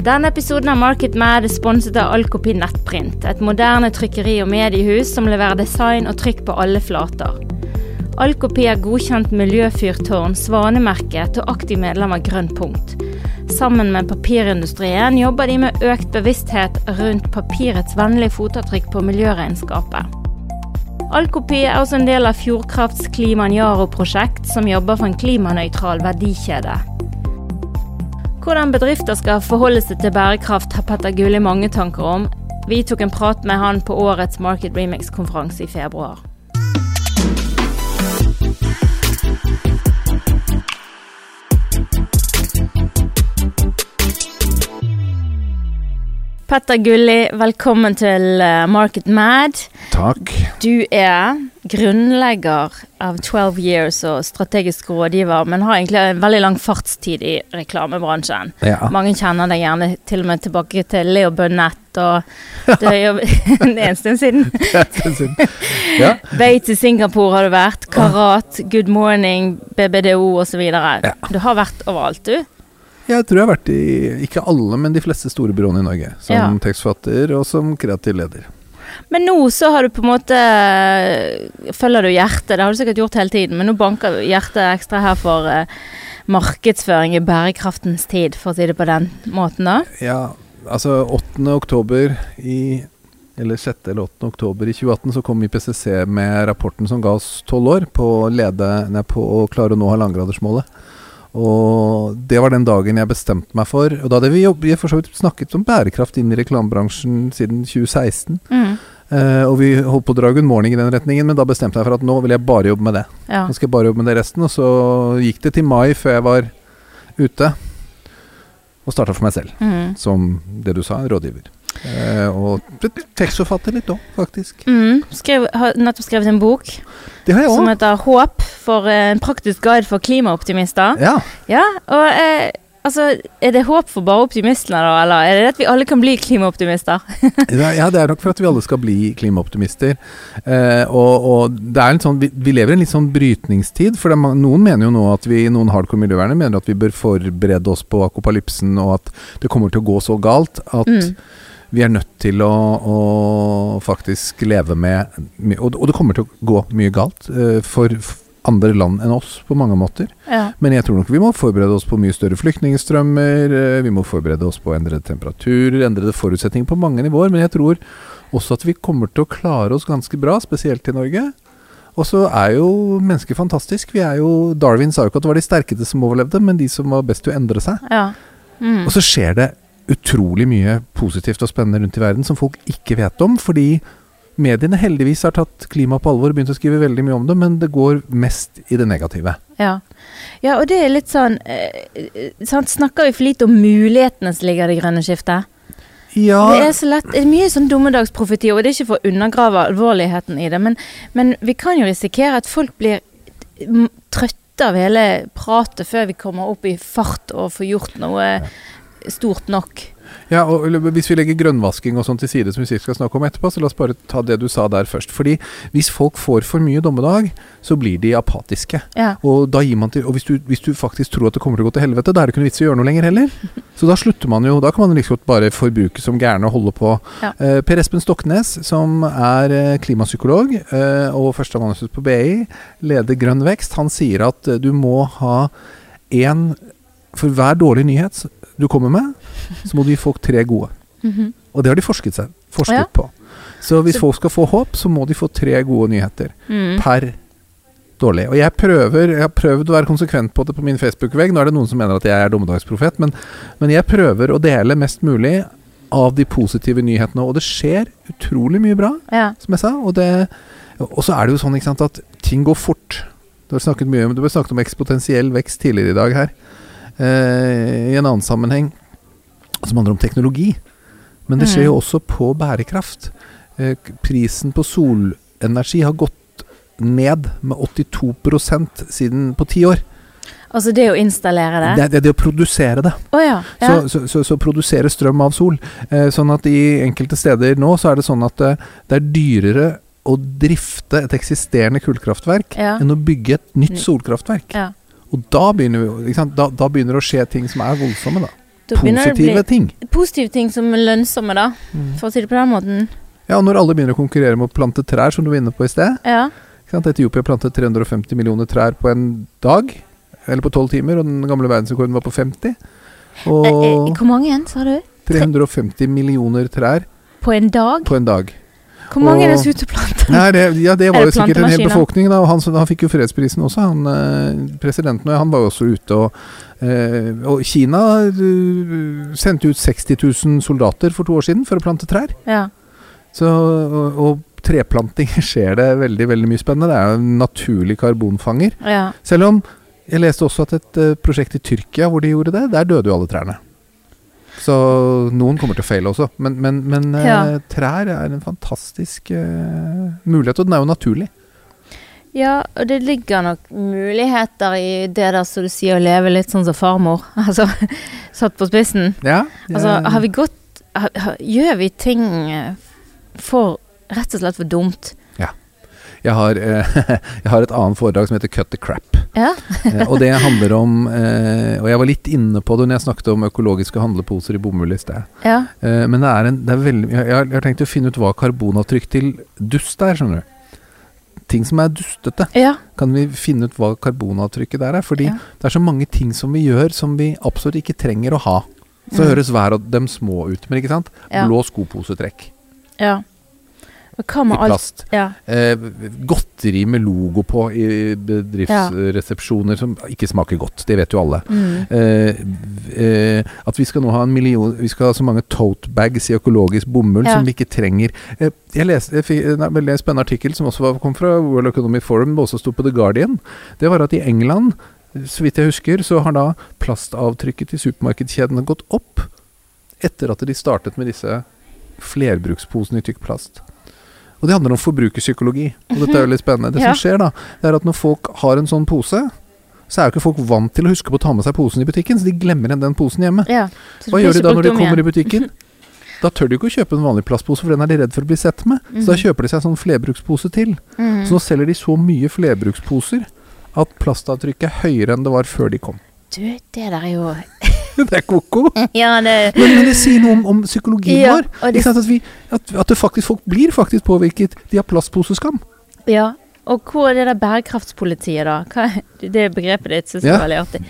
Denne episoden av Market Mad er sponset av Alkopi Nettprint, et moderne trykkeri og mediehus som leverer design og trykk på alle flater. Alkopi er godkjent miljøfyrtårn, svanemerket og aktiv medlem av Grønn punkt. Sammen med papirindustrien jobber de med økt bevissthet rundt papirets vennlige fotavtrykk på miljøregnskapet. Alkopi er også en del av Fjordkrafts Klimanjaro-prosjekt, som jobber for en klimanøytral verdikjede. Hvordan bedrifter skal forholde seg til bærekraft, har Petter Gulli mange tanker om. Vi tok en prat med han på årets Market Remix-konferanse i februar. Petter Gulli, velkommen til eh, Market Mad. Takk. Du er grunnlegger av 12 Years og strategisk rådgiver, men har egentlig en veldig lang fartstid i reklamebransjen. Ja. Mange kjenner deg gjerne til og med tilbake til Leo Burnett, og det er en stund siden. ja. Bay til Singapore har du vært, Karat, Good Morning, BBDO osv. Ja. Du har vært overalt, du. Jeg tror jeg har vært i ikke alle, men de fleste store byråene i Norge. Som Ja. tekstforfatter og som kreativ leder. Men nå så har du på en måte Følger du hjertet, det har du sikkert gjort hele tiden, men nå banker hjertet ekstra her for uh, markedsføring i bærekraftens tid, for å si det på den måten, da. Ja, altså 8. oktober i eller 6. eller 8. oktober i 2018 så kom IPCC med rapporten som ga oss tolv år på lede nei, på å klare å nå halvannengradersmålet. Og det var den dagen jeg bestemte meg for Og da hadde vi jobbet, vi for så vidt snakket om bærekraft inn i reklamebransjen siden 2016. Mm. Uh, og vi holdt på å dra Good Morning i den retningen, men da bestemte jeg for at nå vil jeg bare jobbe med det. Ja. Nå skal jeg bare jobbe med det resten. Og så gikk det til mai før jeg var ute. Og starta for meg selv, Mm. som det du sa, rådgiver. Eh, og tekstforfatter litt òg, faktisk. Mm. Skrev, har nettopp skrevet en bok Det har jeg som heter 'Håp for eh, en praktisk guide for klimaoptimister'. Ja. Ja, og eh, altså Er det håp for bare optimistene, da, eller er det at vi alle kan bli klimaoptimister? ja, det er nok for at vi alle skal bli klimaoptimister. Eh, og, og det er en sånn, vi, vi lever i en litt sånn brytningstid. For er, noen mener jo nå at vi, noen hardcore miljøvernere mener at vi bør forberede oss på akopalypsen, og at det kommer til å gå så galt at Mm. Vi er nødt til å, å faktisk leve med og, og det kommer til å gå mye galt eh, for andre land enn oss på mange måter. Ja. Men jeg tror nok vi må forberede oss på mye større flyktningstrømmer. eh, Vi må forberede oss på endrede temperaturer, endrede forutsetninger på mange nivåer. Men jeg tror også at vi kommer til å klare oss ganske bra, spesielt i Norge. Og så er jo mennesker fantastisk. Vi er jo, Darwin sa jo ikke at det var de sterkeste som overlevde, men de som var best til å endre seg. ja. Mm. Og så skjer det utrolig mye positivt og spennende rundt i verden som folk ikke vet om, fordi mediene heldigvis har tatt klima på alvor og begynt å skrive veldig mye om det, men det går mest i det negative. Ja. ja, og det er litt sånn eh, sånn? Snakker vi for lite om mulighetene som ligger i det grønne skiftet? Ja, Det er så lett, det er mye sånn dummedagsprofeti og det er ikke for å undergrave alvorligheten i det, men, men vi kan jo risikere at folk blir trøtte av hele pratet før vi kommer opp i fart og får gjort noe stort nok. Ja, og Hvis vi legger grønnvasking og sånn til side, som vi skal snakke om etterpå, så la oss bare ta det du sa der først. Fordi hvis folk får for mye dommedag, så blir de apatiske. Ja. Og da gir man til Og hvis du, hvis du faktisk tror at det kommer til å gå til helvete, da er det ikke noe vits i å gjøre noe lenger heller. Så da slutter man jo Da kan man liksom bare forbruke som gærne og holde på. Ja. Eh, per Espen Stoknes, som er eh, klimapsykolog eh, og førsteamanuensis på BI, leder Grønn vekst, han sier at eh, du må ha én For hver dårlig nyhet du kommer med, så må du gi folk tre gode. Mhm. Og det har de forsket, seg, forsket Ja. på. Så hvis Så- folk skal få håp, så må de få tre gode nyheter Mm. per dårlig. Og jeg prøver Jeg har prøvd å være konsekvent på det på min Facebook-vegg. Nå er det noen som mener at jeg er dommedagsprofet, men, men jeg prøver å dele mest mulig av de positive nyhetene. Og det skjer utrolig mye bra, Ja. som jeg sa. Og, det, og så er det jo sånn sant, at ting går fort. Du har snakket mye om, du har snakket om ekspotensiell vekst tidligere i dag her. Eh, I en annen sammenheng som handler om teknologi. Men det skjer Mm. jo også på bærekraft. Eh, prisen på solenergi har gått ned med 82% siden på ti år. Altså det å installere det? Det det, det å produsere det. Oh ja. ja. Så, så, så, så produsere strøm av sol. Eh, sånn at i enkelte steder nå så er det sånn at det, det er dyrere å drifte et eksisterende kullkraftverk Ja. enn å bygge et nytt solkraftverk. ja. Og da begynner, vi? Da, da begynner det å skje ting som er voldsomme, da. Da positive ting. positive ting som er lønnsomme, da. Mm. For å si det på den måten. Ja, og når alle begynner å konkurrere med å plante trær, som du var inne på i sted. Ja. Etiopia plantet 350 millioner trær på en dag. Eller på tolv timer, og den gamle verdensrekorden var på 50. Eh, Og eh, Hvor mange igjen, sa du? 350 millioner trær På en dag? på en dag. Hvor mange er det og- som er ute og planter? Nei, det, ja, det var jo sikkert en hel befolkning. Da, og han, han fikk jo fredsprisen også, han eh, presidenten. Og han var jo også ute og Uh, Og Kina uh, sendte ut 60 000 soldater for to år siden for å plante trær. Ja. Så, og, og treplanting skjer det veldig veldig mye spennende. Det er jo en naturlig karbonfanger. ja. Selv om jeg leste også at et uh, prosjekt i Tyrkia hvor de gjorde det, der døde jo alle trærne. Så noen kommer til å feile også. Men, men, men eh, Ja. trær er en fantastisk uh, mulighet, og den er jo naturlig. Ja, og det ligger nok muligheter i det der som du sier, å leve litt sånn som farmor. Altså, satt på spissen. Ja, Altså, har vi gått har, har, Gjør vi ting eh, for Rett og slett for dumt? jeg, har, eh, jeg har et annet foredrag som heter Cut the Crap. Ja. Eh, og det handler om eh, Og jeg var litt inne på det når jeg snakket om økologiske handleposer i bomull i sted. Ja. Eh, men det er en, det er veldig, jeg, jeg har- tenkt å finne ut hva karbonavtrykk til dust er, skjønner du. Ting som er dustete. ja. Kan vi finne ut hva karbonavtrykket der er? Fordi det er så mange ting som vi gjør som vi absolutt ikke trenger å ha. Så Mm. høres hver av dem små ut, men ikke sant? Blå skoposetrekk ja. I plast. Ja. Eh, godteri med logo på i bedriftsresepsjoner som ikke smaker godt. Det vet jo alle. Mm. Eh, eh, at vi skal nå ha en million Vi skal ha så mange tote bags i økologisk bomull Ja. som vi ikke trenger. Eh, jeg leste en veldig spennende artikkel som også var, kom fra World Economic Forum, og også sto på The Guardian. Det var at i England, så vidt jeg husker, så har da plastavtrykket til supermarkedskjedene gått opp etter at de startet med disse flerbruksposene i tykk plast. Og det handler om forbrukerpsykologi. Og dette er jo litt spennende. Det Ja. som skjer da, det er at når folk har en sånn pose, så er jo ikke folk vant til å huske på å ta med seg posen i butikken, så de glemmer igjen den posen hjemme. ja. Hva gjør de da når de om kommer i butikken? Da tør de ikke å kjøpe en vanlig plastpose, for den er de redd for å bli sett med. Så da Mhm. kjøper de seg en sånn flerbrukspose til. Mm. Så nå selger de så mye flerbruksposer at plastavtrykket er høyere enn det var før de kom. Du, det der er jo det er ko-ko. Ja, det Men, men det sier noe om, om psykologien Ja, vår. Ikke det? At, vi, at, at det faktisk, folk blir faktisk påvirket. De har plastposeskam. ja. Og hvor er det der bærekraftspolitiet, da? Hva, det begrepet ditt syns jeg Ja. er veldig artig.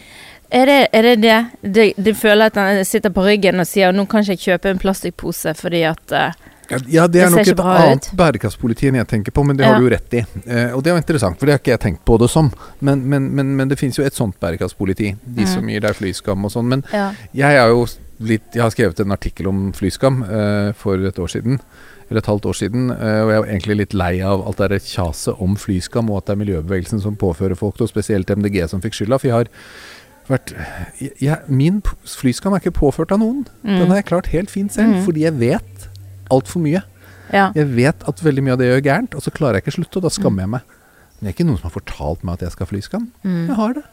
Er det er det? det? De, de føler at han sitter på ryggen og sier nå kan ikke jeg kjøpe en plastpose fordi at eh, Ja, det er nok et annet bærekraftspoliti enn jeg tenker på, men det Ja. har du jo rett i. Eh, og det er jo interessant, for det har ikke jeg tenkt på det som. Men, men, men, men det finnes jo et sånt bærekraftspoliti, de mm. som gir deg flyskam og sånn. Men Ja. jeg er jo litt Jeg har skrevet en artikkel om flyskam eh, for et år siden. Eller et halvt år siden. eh, og jeg er jo egentlig litt lei av alt det kjaset om flyskam, og at det er miljøbevegelsen som påfører folk det, og spesielt MDG som fikk skylda. For jeg har vært jeg, Min flyskam er ikke påført av noen. Den Mm. har jeg klart helt fint selv, Mm. fordi jeg vet altfor mye. ja. Jeg vet at veldig mye av det gjør gærent, og så klarer jeg ikke å slutte, og da skammer Mm. jeg meg. Men det er ikke noen som har fortalt meg at jeg skal ha flyskam. Mm. Jeg har det.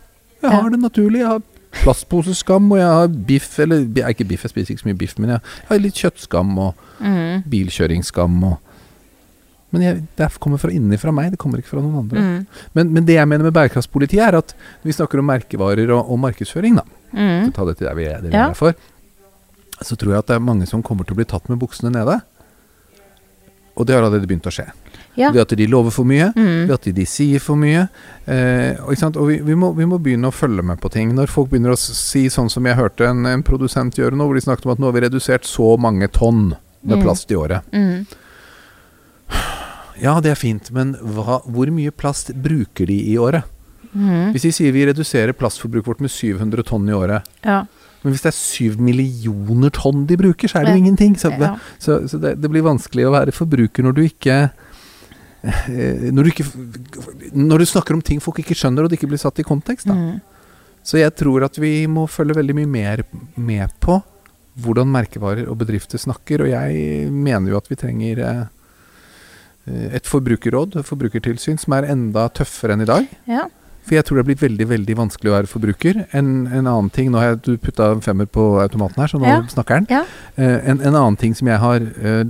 Jeg Ja. har det naturlig. Jeg har plastposeskam, og jeg har biff, eller er ikke biff, jeg spiser ikke så mye biff, men jeg har litt kjøttskam og Mm. bilkjøringsskam og Men jeg, det kommer fra inni fra meg, det kommer ikke fra noen andre. Mm. Men, men det jeg mener med bærekraftspoliti, er at når vi snakker om merkevarer og, og markedsføring, da, Mm. ta det til der vi er, det vi Ja. er for, så tror jeg at det er mange som kommer til å bli tatt med buksene nede. Og det har allerede begynt å skje. Ja. Ved at de lover for mye, Mm. ved at de, sier for mye. Eh, og og vi, vi, må, vi må begynne å følge med på ting. Når folk begynner å si sånn som jeg hørte en, en produsent gjøre nå, hvor de snakket om at nå har vi redusert så mange tonn med Mm. plast i året. Mm. Ja, det er fint, men hva, hvor mye plast bruker de i året? Mm. Hvis de sier vi reduserer plastforbruket vårt med 700 tonn i året, Ja. Men hvis det er syv millioner tonn de bruker, så er det jo ingenting. Så, ja. så, så det, det blir vanskelig å være forbruker når du ikke eh, når du, ikke, når du snakker om ting folk ikke skjønner, og det ikke blir satt i kontekst. Da. Mm. Så jeg tror at vi må følge veldig mye mer med på hvordan merkevarer og bedrifter snakker. Og jeg mener jo at vi trenger eh, et forbrukerråd, et forbrukertilsyn, som er enda tøffere enn i dag. ja. For jeg tror det har blitt veldig veldig vanskelig å være forbruker. En, en annen ting Nå har jeg, du putta en femmer på automaten her, så nå Ja. snakker den. Ja. Uh, en, en annen ting som jeg har uh,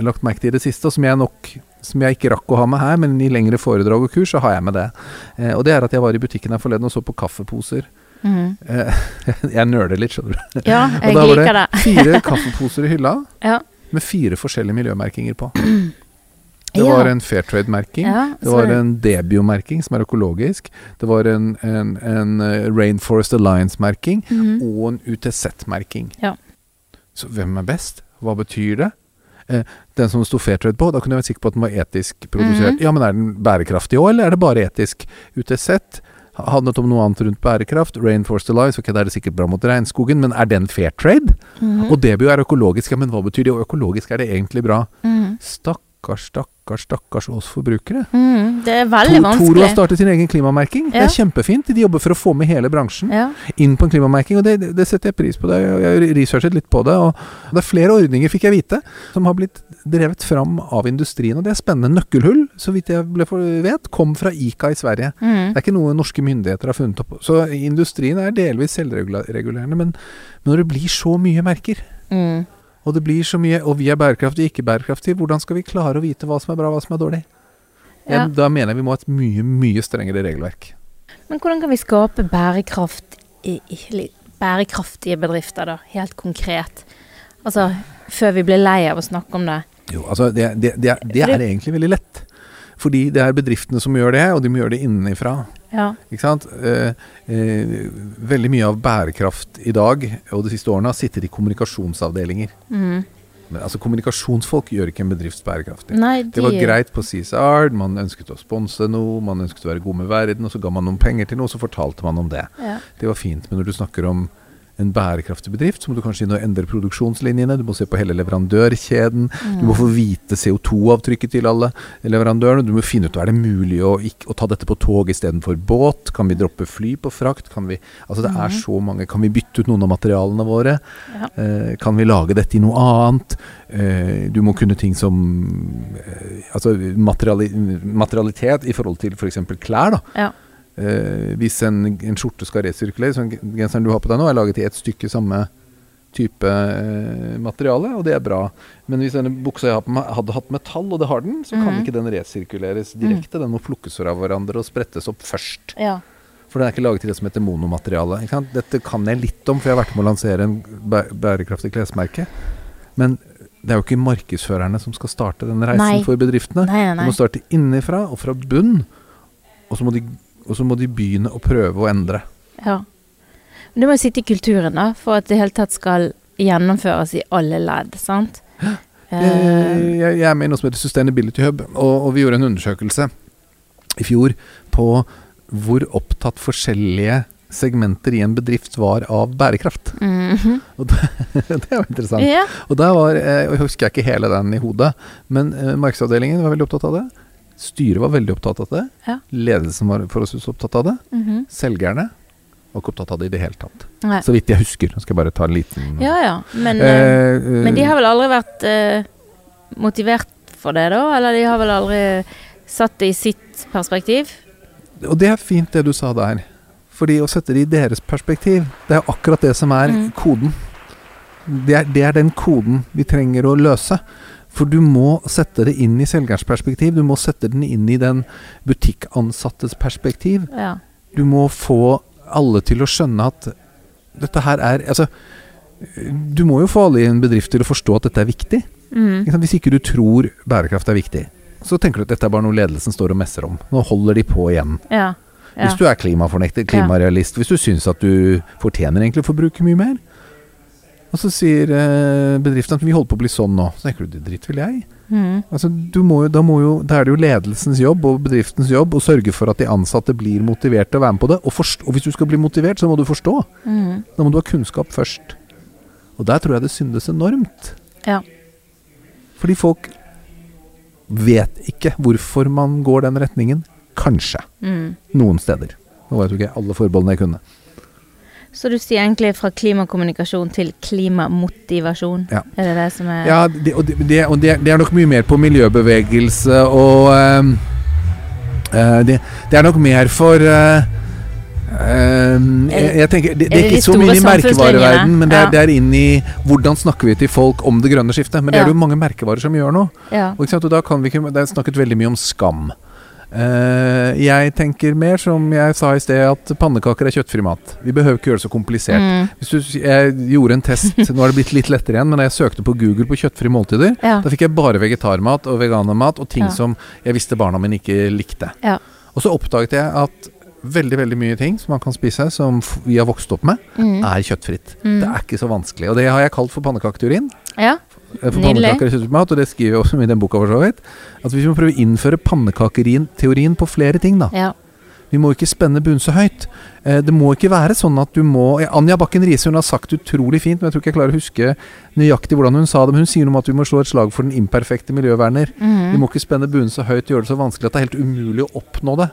lagt merke til i det siste, og som jeg nok som jeg ikke rakk å ha med her, men i lengre foredrag og kurs, så har jeg med det. Eh, og det er at jeg var i butikken her forleden og så på kaffeposer. Mm. Jeg nøler litt, skjønner du. Ja, Og jeg da var liker det. Fire kaffeposer i hylla Ja. med fire forskjellige miljømerkinger på. Det Ja. var en Fairtrade-merking. Ja, Det var en Debio-merking, som er økologisk. Det var en, en, en eh, Rainforest Alliance-merking. Mhm. Og en UTZ-merking. Ja. Så hvem er best? Hva betyr det? Eh, den som sto Fairtrade på, da kunne jeg vært sikker på at den var etisk produsert. Mhm. Ja, men er den bærekraftig òg, eller er det bare etisk? UTZ handlet om noe annet rundt bærekraft. Rainforest Alliance, ok, da er det sikkert bra mot regnskogen, men er den Fairtrade? -hmm. Og Debio er økologisk, ja, men hva betyr det? Og økologisk er det egentlig bra? Mhm. Stakkars, stakkars, stakkars oss forbrukere. Mm, Det er veldig vanskelig. Toro har startet sin egen klimamerking. Det er kjempefint. De jobber for å få med hele bransjen Ja. inn på en klimamerking, og det, det- setter jeg pris på. Det. Jeg har researchet litt på det. Og det er flere ordninger, fikk jeg vite, som har blitt drevet fram av industrien. Og det er spennende. Nøkkelhull, så vidt jeg vet, kom fra ICA i Sverige. Mm. Det er ikke noe norske myndigheter har funnet opp. Så industrien er delvis selvregulerende. Men, men når det blir så mye merker, Mhm. Og det blir så mye Og vi er bærekraftige, ikke bærekraftige, hvordan skal vi klare å vite hva som er bra, og hva som er dårlig? Ja. Jeg, da mener jeg vi må ha et mye, mye strengere regelverk. Men hvordan kan vi skape bærekraft i, i, bærekraftige bedrifter, da? Helt konkret. Altså, før vi blir lei av å snakke om det. Jo, altså det, det, det, er- det er egentlig veldig lett. Fordi det er bedriftene som gjør det, og de må gjøre det innenfra. Ja. Eh, eh, veldig mye av bærekraft i dag og de siste årene har sittet i kommunikasjonsavdelinger. Mm. Men altså Kommunikasjonsfolk gjør ikke en bedrift bærekraftig. Nei, de Det var greit på CSR, man ønsket å sponse noe, man ønsket å være god med verden, og så ga man noen penger til noe, og så fortalte man om det. Ja. Det var fint, men når du snakker om en bærekraftig bedrift, så må du kanskje inn og endre produksjonslinjene. Du må se på hele leverandørkjeden. Du må få vite CO2-avtrykket til alle leverandørene. Du må finne ut om det er mulig å, ikke, å ta dette på tog istedenfor båt. Kan vi droppe fly på frakt? Kan vi, altså det er så mange. Kan vi bytte ut noen av materialene våre? Ja. Eh, kan vi lage dette i noe annet? Eh, du må kunne ting som eh, Altså materiali materialitet i forhold til f.eks. klær. da Ja. Eh, hvis en, en skjorte skal resirkuleres, som genseren du har på deg nå, er laget i ett stykke samme type eh, materiale, og det er bra. Men hvis denne buksa jeg har på meg hadde hatt metall, og det har den, så kan Mhm. ikke den resirkuleres direkte. Den må plukkes fra hverandre og sprettes opp først. ja. For den er ikke laget til det som heter monomateriale. Ikke sant? Dette kan jeg litt om, for jeg har vært med å lansere en bæ- bærekraftig klesmerke. Men det er jo ikke markedsførerne som skal starte den reisen Nei. for bedriftene. Nei, nei, De må starte innenfra og fra bunn, og så må de, og så må de begynne å prøve å endre. Ja. Men det må jo sitte i kulturen, da, for at det i hele tatt skal gjennomføres i alle ledd, sant? Jeg, Eh, jeg, jeg er med i noe som heter Sustainability Hub, og, og vi gjorde en undersøkelse i fjor på hvor opptatt forskjellige segmenter i en bedrift var av bærekraft. mhm. Og det, det er jo interessant. Yeah. Og da var, eh, Jeg husker ikke hele den i hodet, men eh, markedsavdelingen var veldig opptatt av det. Styret var veldig opptatt av det. Ja. Ledelsen var forholdsvis opptatt av det. mhm. Selgerne var ikke opptatt av det i det hele tatt. Nei. Så vidt jeg husker. Nå skal jeg bare ta en liten Ja ja. Men, eh, Eh, eh, men de har vel aldri vært eh, motivert for det, da? Eller de har vel aldri satt det i sitt perspektiv? Og det er fint det du sa der. Fordi å sette det i deres perspektiv, det er akkurat det som er Mm. koden. Det er, det er den koden vi trenger å løse. For du må sette det inn i selgerens perspektiv. Du må sette den inn i den butikkansattes perspektiv. Ja. Du må få alle til å skjønne at dette her er Altså, du må jo få alle i en bedrift til å forstå at dette er viktig. Mm. Hvis ikke du tror bærekraft er viktig, så tenker du at dette er bare noe ledelsen står og messer om. Nå holder de på igjen. ja. ja. Hvis du er klimafornekter, klimarealist, hvis du syns at du fortjener egentlig å forbruke mye mer. Og så sier eh, bedriften at vi holder på å bli sånn nå. Så tenker du det dritt vil jeg. Mm. Altså, du må jo, da, må jo, da er det jo ledelsens jobb og bedriftens jobb å sørge for at de ansatte blir motivert til å være med på det. Og, forst- og hvis du skal bli motivert, så må du forstå. Mm. Da må du ha kunnskap først. Og der tror jeg det syndes enormt. Ja. Fordi folk vet ikke hvorfor man går den retningen. Kanskje. Mm. Noen steder. Nå vet du ikke alle forbeholdene jeg kunne. Så du sier egentlig fra klimakommunikasjon til klimamotivasjon? Ja. Er det det som er Ja, det, og, det, og det, det er nok mye mer på miljøbevegelse og eh, det, det er nok mer for eh, ehm, jeg, jeg tenker, det, det Er det ikke så mye i merkevareverden, men det er, Ja. det er inn i hvordan snakker vi til folk om det grønne skiftet. Men det Ja. er det jo mange merkevarer som gjør nå. Ja. Og, og da kan vi ikke, Det er snakket veldig mye om skam. Eh, jeg tenker mer som jeg sa i sted, at pannekaker er kjøttfri mat. Vi behøver ikke gjøre det så komplisert. Mm. Hvis du, jeg gjorde en test, nå har det blitt litt lettere igjen, men da jeg søkte på Google på kjøttfrie måltider, Ja. da fikk jeg bare vegetarmat og veganermat og ting Ja. som jeg visste barna mine ikke likte. Ja. Og så oppdaget jeg at veldig veldig mye ting som man kan spise, som vi har vokst opp med, Mm. er kjøttfritt. Mm. Det er ikke så vanskelig. Og det har jeg kalt for pannekaketeorin. Ja. Eh, For pannekaker og det skriver jeg også i den boka for så vidt. At vi må prøve å innføre pannekaketeorien på flere ting, da. ja. Vi må ikke spenne buen så høyt. Eh, det må ikke være sånn at du må Anja Bakken Riise hun har sagt utrolig fint, men jeg tror ikke jeg klarer å huske nøyaktig hvordan hun sa det. Men hun sier noe om at vi må slå et slag for den imperfekte miljøverner. Mhm. Vi må ikke spenne bunnen så høyt, gjøre det så vanskelig at det er helt umulig å oppnå det.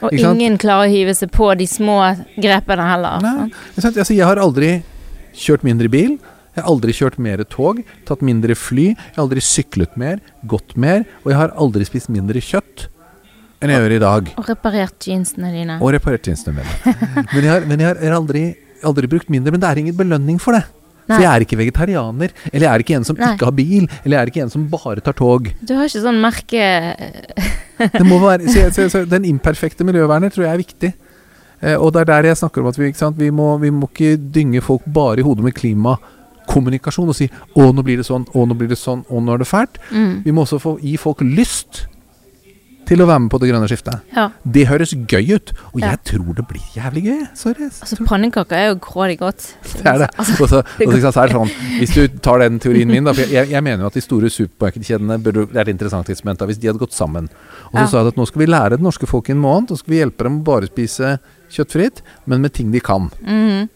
Og Ikke sant? ingen klarer å hive seg på de små grepene heller. Nei. sant? Altså, jeg har aldri kjørt mindre bil. Jeg har aldri kjørt mer tog, tatt mindre fly. Jeg har aldri syklet mer, gått mer. Og jeg har aldri spist mindre kjøtt enn jeg gjør i dag. Og reparert jeansene dine. Og reparert jeansene mine. Men jeg har, men jeg har, aldri, aldri brukt mindre. Men det er ingen belønning for det. Nei. For jeg er ikke vegetarianer. Eller jeg er ikke en som Nei. ikke har bil. Eller jeg er ikke en som bare tar tog. Du har ikke sånn merke Det må være, så, så, så, den imperfekte miljøverner tror jeg er viktig. Eh, og det er der jeg snakker om at vi? Vi, må, vi må ikke dynge folk bare i hodet med klimakommunikasjon og si 'Å, nå blir det sånn. Å, nå blir det sånn. Å, nå er det fælt'. mm. Vi må også få, gi folk lyst til å være med på det grønne skiftet. Ja. Det høres gøy ut, og Ja. jeg tror det blir jævlig gøy. Sorry. Altså, pannekaker er jo grådig godt. Det er det. Altså, Og så, og så, er det sånn, hvis du tar den teorien min, da For jeg, jeg mener jo at de store supermarkedkjedene Det er et interessant eksperiment da, hvis de hadde gått sammen. Og så Ja. sa de at nå skal vi lære det norske folk i en måned, og så skal vi hjelpe dem å bare spise kjøttfritt, men med ting de kan. mhm.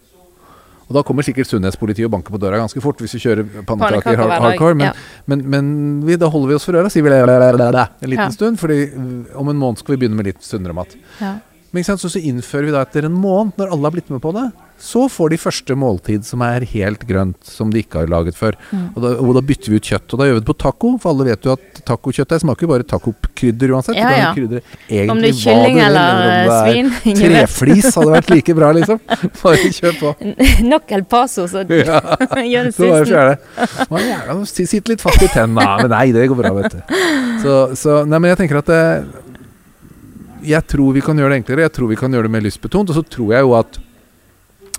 Og da kommer sikkert sunnhetspolitiet og banker på døra ganske fort hvis vi kjører pannekaker hard, hardcore. Men, ja. men, men vi, da holder vi oss for øra, sier vi det en liten stund. Fordi om en måned skal vi begynne med litt sunnere mat. Ja. Men så, så innfører vi da etter en måned, når alle har blitt med på det, så får de første måltid som er helt grønt, som de ikke har laget før. Mm. Og, da, og da bytter vi ut kjøtt. Og da gjør vi det på taco, for alle vet jo at tacokjøttet smaker jo bare tacokrydder uansett. Ja, ja. Krydder, egentlig Om det er kylling det, eller, eller eh, det er svin. Treflis hadde vært like bra, liksom. Bare kjør på. Nok El Paso, så Ja, gjør det sisten. sitter litt fast i tenna, men nei, det går bra, vet du. Så, så Nei, men jeg tenker at det, Jeg tror vi kan gjøre det enklere. Jeg tror vi kan gjøre det mer lystbetont. Og så tror jeg jo at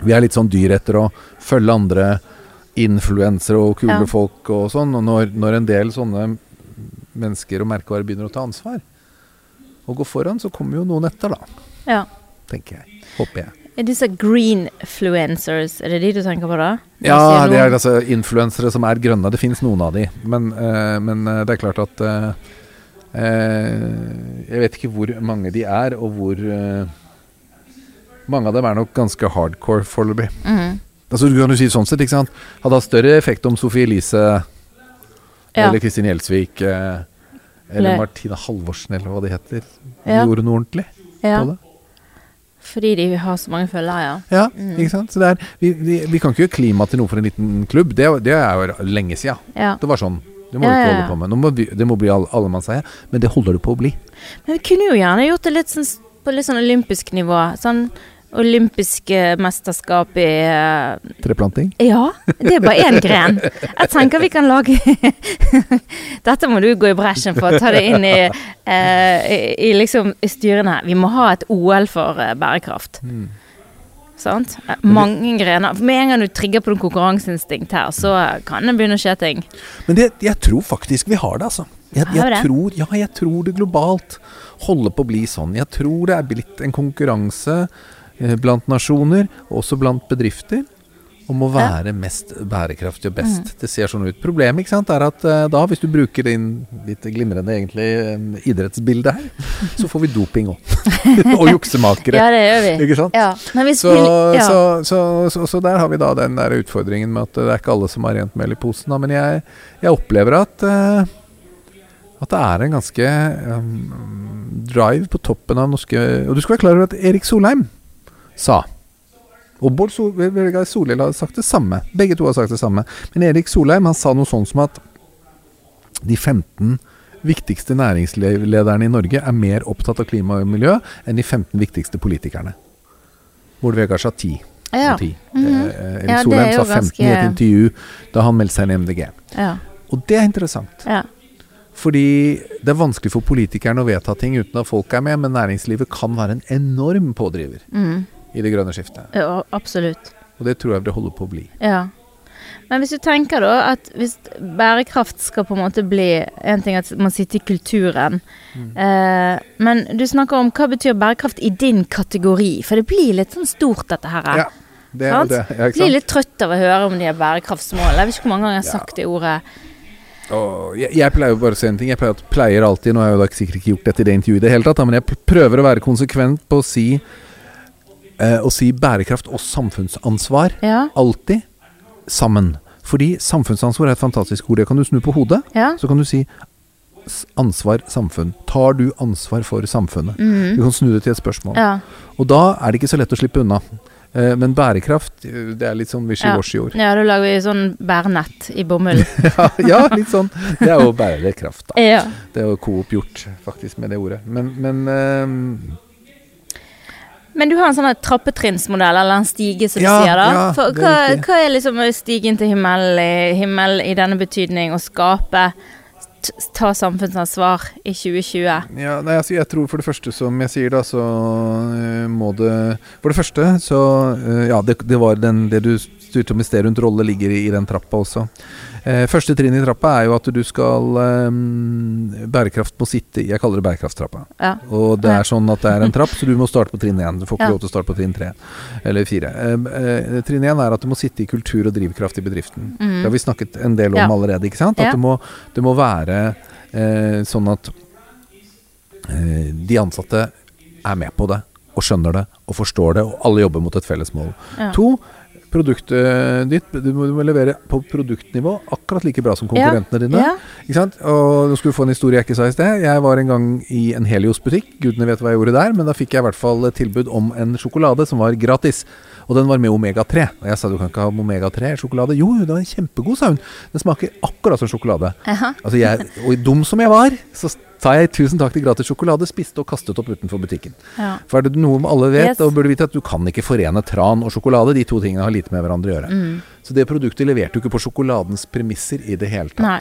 vi er litt sånn dyr etter å følge andre influensere og kule Ja. folk og sånn. Og når, når en del sånne mennesker og merkevarer begynner å ta ansvar og gå foran, så kommer jo noen etter, da. Ja. Tenker jeg. Håper jeg. Er disse greenfluencers, er det de du tenker på da? Når Ja, det er altså influensere som er grønne. Det fins noen av de. Men, uh, men eh, det er klart at uh, uh, Jeg vet ikke hvor mange de er, og hvor Mange av dem er nok ganske hardcore foreløpig. Mhm. Altså, du kan jo si sånn sett, ikke sant. Hadde hatt større effekt om Sofie Elise Ja. eller Kristin Gjelsvik eh, eller Eller- Martina Halvorsen, eller hva de heter, Ja. gjorde noe ordentlig ja. på det. Fordi de har så mange følgere, ja. Ja, Mm. ikke sant. Er, vi, vi, vi kan ikke gjøre klima til noe for en liten klubb. Det, det er jo lenge sia. ja. Det var sånn. Det må du ikke holde på med. Må det må bli all, allemannseie, men det holder du på å bli. Men vi kunne jo gjerne gjort det litt sånn, på litt sånn olympisk nivå. Sånn olympiske mesterskap i uh, Treplanting. Ja, det er bare én gren. Jeg tenker vi kan lage Dette må du gå i bresjen for ta det inn i, uh, i, i liksom styrene her. Vi må ha et OL for uh, bærekraft. Mm. Sant? Mange grener. Med en gang du trigger på en konkurranseinstinkt her, så kan det begynne å skje ting. Men det, jeg tror faktisk vi har det, altså. Jeg, jeg, jeg tror, ja, jeg tror det globalt holder på å bli sånn. Jeg tror det er blitt en konkurranse eh, blant nasjoner, også blant bedrifter, om å være mest bærekraftig og best. Mm. Det ser sånn ut. Problemet ikke sant, er at eh, da, hvis du bruker din litt glimrende egentlig eh, idrettsbilde her, så får vi doping òg. og juksemakere. Ja, det gjør vi. Ikke sant? Ja. Men hvis Så, vi, ja. så, så, så, så der har vi da den der utfordringen med at det er ikke alle som har rent mel i posen. Da. Men jeg, jeg opplever at uh, at det er en ganske um, drive på toppen av norske Og du skal være klar over at Erik Solheim sa og Bård Vegar Solhjell har sagt det samme. Begge to har sagt det samme. Men Erik Solheim han sa noe sånn som at de 15 viktigste næringslederne i Norge er mer opptatt av klima og miljø enn de 15 viktigste politikerne. Bård Vegar sa 10. ja. av 10. Mhm. Eh, Erik Ja, Solheim sa jo 15 i et intervju da han meldte seg inn i MDG. ja. Og det er interessant. ja. Fordi det er vanskelig for politikerne å vedta ting uten at folk er med, men næringslivet kan være en enorm pådriver Mm. I det grønne skiftet. Ja, absolutt. Og det tror jeg det holder på å bli. Ja. Men hvis du tenker da at hvis bærekraft skal på en måte bli En ting at man sitter i kulturen, Mm. eh, men du snakker om hva betyr bærekraft i din kategori? For det blir litt sånn stort, dette her. Ja, det er Sant? det. Ja, ikke Blir litt trøtt av å høre om de her bærekraftsmålene. Jeg vet ikke hvor mange ganger jeg har sagt det ordet. Og jeg, jeg pleier jo bare å si en ting. Jeg pleier, pleier alltid Nå har jeg jo da sikkert ikke gjort dette i det intervjuet i det hele tatt, men jeg prøver å være konsekvent på å si Å si bærekraft og samfunnsansvar Ja. alltid sammen. Fordi samfunnsansvar er et fantastisk ord. Det kan du snu på hodet. Ja. Så kan du si ansvar, samfunn. Tar du ansvar for samfunnet? Mm. Du kan snu det til et spørsmål. ja. Og da er det ikke så lett å slippe unna. Eh, men bærekraft, eh, det er litt sånn wishy-washy-ord. Ja, da lager vi sånn bærnett i bomull. Ja, ja, litt sånn. Det er jo bærekraft, da. ja. Det er jo Coop gjort, faktisk, med det ordet. Men, men ehm, Men du har en sånn trappetrinnsmodell, eller en stige, som Ja, du sier da. ja, For, hva, er hva, er liksom stigen til himmel i, himmel i denne betydning? Å skape, ta samfunnsansvar i 2020? ja, nei, altså, jeg tror for det første, som jeg sier, da, så eh, må det For det første, så eh, Ja, det, det var den, det du styrte om i sted rundt rolle, ligger i, i den trappa også. Eh, første trinn i trappa er jo at du skal ehm, Bærekraft må sitte i Jeg kaller det bærekraftstrappa. Ja. Og det er sånn at det er en trapp, så du må starte på trinn én. Du får ikke Ja. lov til å starte på trinn tre eller fire. Eh, eh, trinn én er at du må sitte i kultur og drivkraft i bedriften. Det har Mm. vi snakket en del om Ja. allerede. ikke sant? At det, må, det må være eh, sånn at eh, de ansatte er med på det, og skjønner det, og forstår det, og alle jobber mot et felles mål. Ja. To, produktet ditt du må, du må levere på produktnivå akkurat like bra som konkurrentene dine. Ja. Ikke sant? Og nå skulle du få en historie jeg ikke sa i sted. Jeg var en gang i en Helios-butikk. Gudene vet hva jeg gjorde der, men da fikk jeg i hvert fall tilbud om en sjokolade som var gratis. Og den var med omega-3. Og jeg sa du kan ikke ha omega-3 i sjokolade. Jo, den var kjempegod, sa hun. Den smaker akkurat som sjokolade. Altså jeg, og dum som jeg var, så sa jeg tusen takk til gratis sjokolade, spiste og kastet opp utenfor butikken. Ja. For er det noe alle vet, Yes. og burde vite at du kan ikke forene tran og sjokolade. De to tingene har lite med hverandre å gjøre. Mm. Så det produktet leverte jo ikke på sjokoladens premisser i det hele Nei.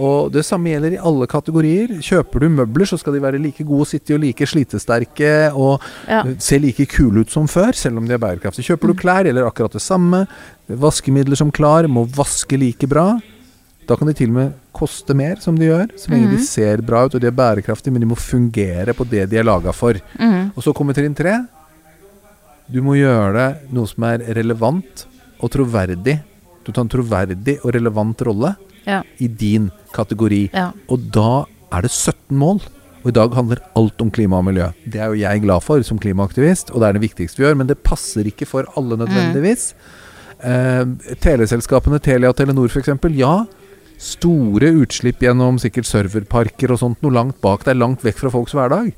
Og det samme gjelder i alle kategorier. Kjøper du møbler, så skal de være like gode å sitte i og like slitesterke og Ja. se like kule ut som før, selv om de er bærekraftige. Kjøper du klær, gjelder akkurat det samme. Vaskemidler som Klar må vaske like bra. Da kan de til og med koste mer, som de gjør, så lenge mm. de ser bra ut og de er bærekraftige, men de må fungere på det de er laga for. Mm. Og så kommer trinn tre. Du må gjøre noe som er relevant og troverdig. Du tar en troverdig og relevant rolle Ja. i din kategori. Ja. Og da er det 17 mål. Og i dag handler alt om klima og miljø. Det er jo jeg glad for som klimaaktivist, og det er det viktigste vi gjør, men det passer ikke for alle nødvendigvis. Eh, teleselskapene Telia og Telenor f.eks. Ja, store utslipp gjennom sikkert serverparker og sånt noe langt bak. Det er langt vekk fra folks hverdag.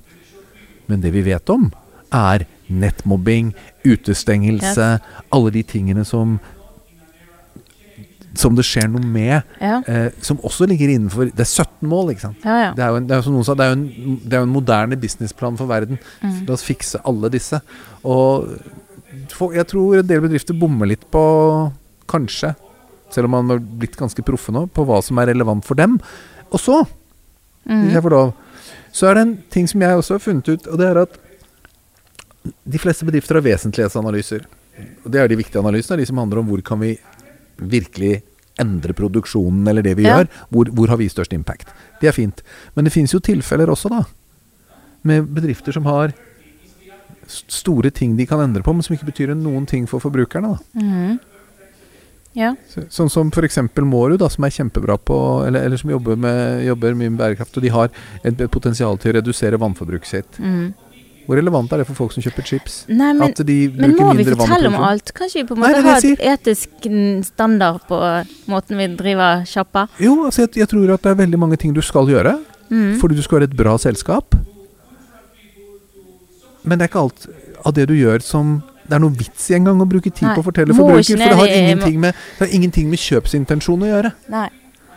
Men det vi vet om, er nettmobbing, utestengelse, alle de tingene som som det skjer noe med, Ja. eh, som også ligger innenfor Det er 17 mål, ikke sant. Ja, ja. Det er jo en, det er som noen sa, det er jo en, det er jo en moderne businessplan for verden. Mm. La oss fikse alle disse. Og jeg tror en del bedrifter bommer litt på, kanskje, selv om man har blitt ganske proffe nå, på hva som er relevant for dem. Og så, hvis Mm. jeg får lov, så er det en ting som jeg også har funnet ut, og det er at de fleste bedrifter har vesentlighetsanalyser. Og det er de viktige analysene, de som handler om hvor kan vi virkelig endre produksjonen eller det vi Ja. gjør. Hvor, hvor har vi størst impact. Det er fint. Men det finnes jo tilfeller også, da. Med bedrifter som har store ting de kan endre på, men som ikke betyr noen ting for forbrukerne. da. Mm. Ja. Så, sånn som f.eks. Mårud, da, som er kjempebra på Eller, eller som jobber, med, jobber mye med bærekraft. Og de har et, et potensial til å redusere vannforbruket sitt. Mhm. Hvor relevant er det for folk som kjøper chips? Nei, men, at de men må vi fortelle om alt? Kan ikke vi på en måte ha et etisk standard på måten vi driver sjappa? Jo, altså jeg, jeg tror at det er veldig mange ting du skal gjøre. Mm. Fordi du skal være et bra selskap. Men det er ikke alt av det du gjør som det er noe vits i engang å bruke tid Nei, på å fortelle forbruker. For det har, ingenting med, det har ingenting med kjøpsintensjon å gjøre. Nei.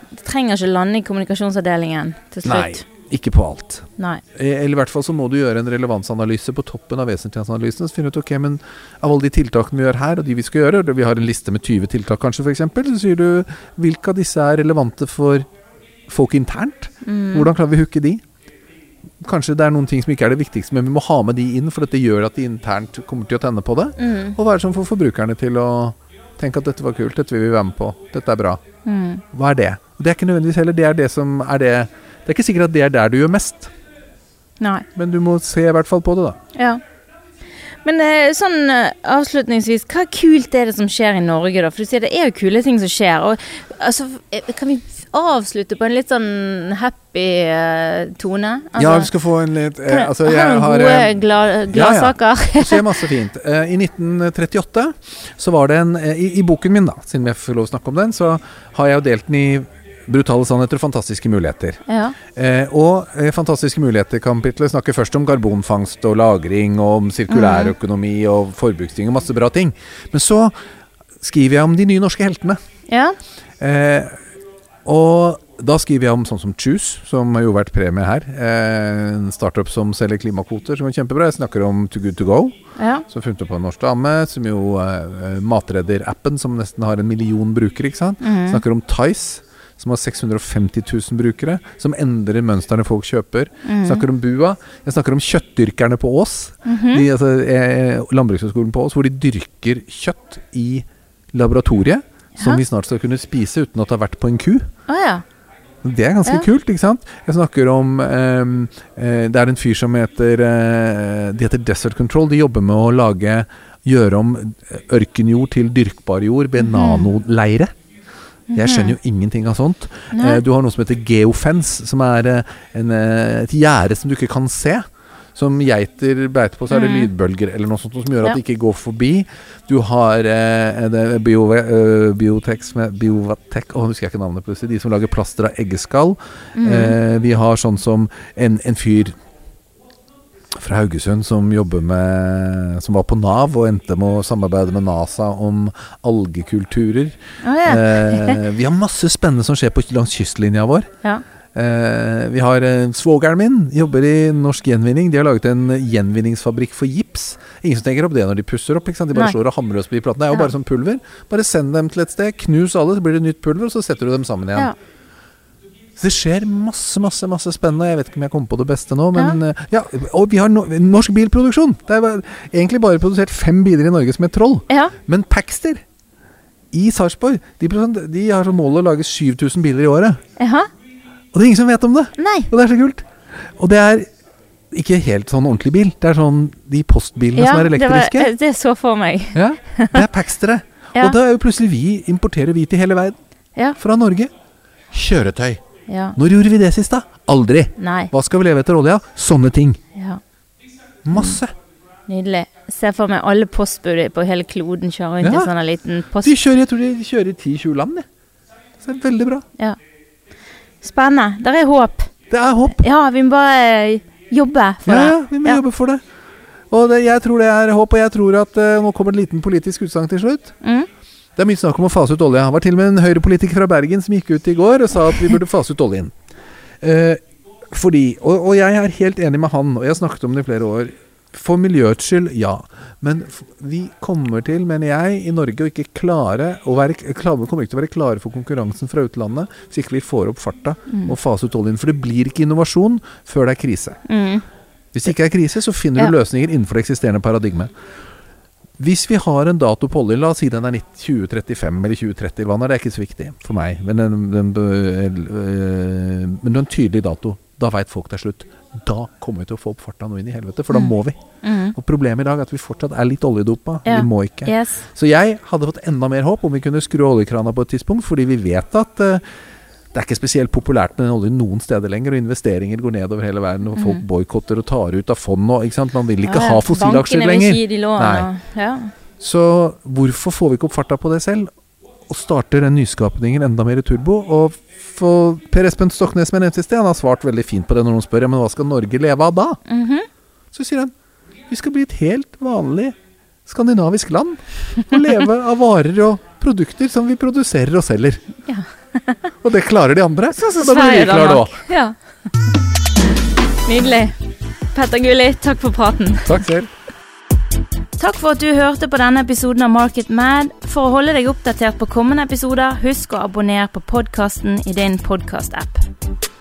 Det trenger ikke lande i kommunikasjonsavdelingen til slutt. Ikke på alt. Nei. Eh, Eller i hvert fall så må du gjøre en relevansanalyse på toppen av vesentlighetsanalysen. Så finner du ut ok, men av alle de tiltakene vi gjør her, og de vi skal gjøre, vi har en liste med 20 tiltak kanskje f.eks., så sier du hvilke av disse er relevante for folk internt. Mm. Hvordan klarer vi å hooke de? Kanskje det er noen ting som ikke er det viktigste, men vi må ha med de inn, for dette gjør at de internt kommer til å tenne på det. Mm. Og hva er det som får forbrukerne til å tenke at dette var kult, dette vil vi være med på, dette er bra. Mm. Hva er det? Og det er ikke nødvendigvis heller det er det som er det Det er ikke sikkert at det er der du gjør mest, Nei. men du må se i hvert fall på det, da. Ja. Men eh, sånn eh, avslutningsvis, hva kult er det som skjer i Norge, da? For du sier det er jo kule ting som skjer. Og altså, eh, kan vi avslutte på en litt sånn happy tone? Altså, ja, vi skal få en litt eh, kan jeg- Altså, har du jeg noen har gode eh, gla ja. gladsaker? Det skjer masse fint. Eh, I 1938 så var det en eh, i, I boken min, da, siden vi får lov å snakke om den, så har jeg jo delt den i Brutale sannheter og fantastiske muligheter. ja. Eh, og eh, Fantastiske muligheter-kapitlet snakker først om karbonfangst og -lagring, og om sirkulærøkonomi og forbruksting og masse bra ting. Men så skriver jeg om de nye norske heltene. ja. Eh, og da skriver jeg om sånn som Choose, som har jo vært premie her. Eh, en startup som selger klimakvoter, som er kjempebra. Jeg snakker om Too Good To Go, ja. som funnet opp av en norsk dame. Som jo eh, Matredder-appen, som nesten har en million brukere. ikke sant? Mm. Snakker om Tice, som har 650 000 brukere. Som endrer mønstrene folk kjøper. Jeg Snakker om Bua. Jeg snakker om kjøttdyrkerne på Ås. Mhm. De, altså, eh, Landbrukshøgskolen på Ås, hvor de dyrker kjøtt i laboratoriet. Som Ja. vi snart skal kunne spise uten at det har vært på en ku. Oh, ja. Det er ganske Ja. kult, ikke sant? Jeg snakker om um, Det er en fyr som heter eh, De heter Desert Control. De jobber med å lage Gjøre om ørkenjord til dyrkbar jord ved mm. nanoleire. Jeg skjønner jo ingenting av sånt. Nei. Eh, du har noe som heter geofence, som er eh, en, eh, et gjerde som du ikke kan se. Som geiter beiter på, så er det Mhm. lydbølger eller noe sånt som gjør at Ja. de ikke går forbi. Du har eh, bio, eh, Biotex med Biovatec Å, husker jeg ikke navnet plutselig. De som lager plaster av eggeskall. Mm. Eh, vi har sånn som en, en fyr fra Haugesund som jobber med Som var på Nav og endte med å samarbeide med NASA om algekulturer. Oh, ja. Eh, vi har masse spennende som skjer på, langs kystlinja vår. ja. Eh, vi har eh, Svogeren min jobber i Norsk Gjenvinning. De har laget en gjenvinningsfabrikk for gips. Ingen som tenker opp det når de pusser opp. Ikke sant? De bare Nei. slår og hamrer løs på de platene. Det er jo Ja. bare som pulver. Bare send dem til et sted, knus alle, så blir det nytt pulver, og så setter du dem sammen igjen. Ja. Så det skjer masse, masse masse spennende. Jeg vet ikke om jeg kommer på det beste nå, men ja. ja. Og vi har no norsk bilproduksjon. Det er bare- egentlig bare produsert fem biler i Norge som er troll. ja. Men Paxter i Sarpsborg, de, de har som mål å lage 7000 biler i året. Ja. Og det er ingen som vet om det. Nei. Og det er så kult. Og det er ikke helt sånn ordentlig bil. Det er sånn de postbilene som er det, var, elektriske. eh, det så for meg. Ja, det er Paxtere. Ja. Og da er jo plutselig vi importerer vi til hele verden. Ja. Fra Norge. Kjøretøy. Ja. Når gjorde vi det sist, da? Aldri. Nei. Hva skal vi leve etter olja? Sånne ting. Ja. Masse. Nydelig. Ser for meg alle postbud på hele kloden kjører rundt Ja. i sånn liten post... De kjører, jeg tror de kjører i 10-20 land, de. Så det er veldig bra. Ja. Spennende. Der er håp. Det er håp. Ja, vi må bare eh, jobbe for Ja, det. ja, vi må Ja. jobbe for det. Og det, jeg tror det er håp, og jeg tror at uh, nå kommer en liten politisk utsagn til slutt. Mm. Det er mye snakk om å fase ut olje. Det var til og med en høyrepolitiker fra Bergen som gikk ut i går og sa at vi burde fase ut oljen. Eh, fordi, og, og jeg er helt enig med han, og jeg har snakket om det i flere år. For miljøets skyld, ja. Men vi kommer til, mener jeg, i Norge å ikke klare å være, klare, kommer ikke til å være klare for konkurransen fra utlandet hvis ikke vi får opp farta Mm. og fase ut oljen. For det blir ikke innovasjon før det er krise. Mm. Hvis det ikke er krise, så finner Ja. du løsninger innenfor det eksisterende paradigmet. Hvis vi har en dato på olje, la oss si den er 2035 eller 2030, hva er det er ikke så viktig for meg, men, bø- øh, men en tydelig dato. Da veit folk det er slutt. Da kommer vi til å få opp farta nå inn i helvete, for da Mm. må vi. Mm. Og Problemet i dag er at vi fortsatt er litt oljedopa. Ja. Vi må ikke. Yes. Så jeg hadde fått enda mer håp om vi kunne skru oljekrana på et tidspunkt, fordi vi vet at eh, det er ikke spesielt populært med oljen noen steder lenger, og investeringer går ned over hele verden, og folk mm. boikotter og tar ut av fond og ikke sant? Man vil ikke Ja, ha fossilaksjer lenger. Bankene vil ikke gi de lån. Og- Ja. Så hvorfor får vi ikke opp farta på det selv? Og starter den nyskapningen enda mer i turbo? Og for Per Espen Stoknes, som jeg nevnte i sted, han har svart veldig fint på det når noen spør ja, men hva skal Norge leve av da? Mhm. Så sier han vi skal bli et helt vanlig skandinavisk land og leve av varer og produkter som vi produserer og selger. Ja. og det klarer de andre. Sånn som Sverige, Ja. Nydelig. Petter Gulli, takk for praten. Takk selv. Takk for at du hørte på denne episoden av Market Mad. For å holde deg oppdatert på kommende episoder, husk å abonnere på podkasten i din podkast-app.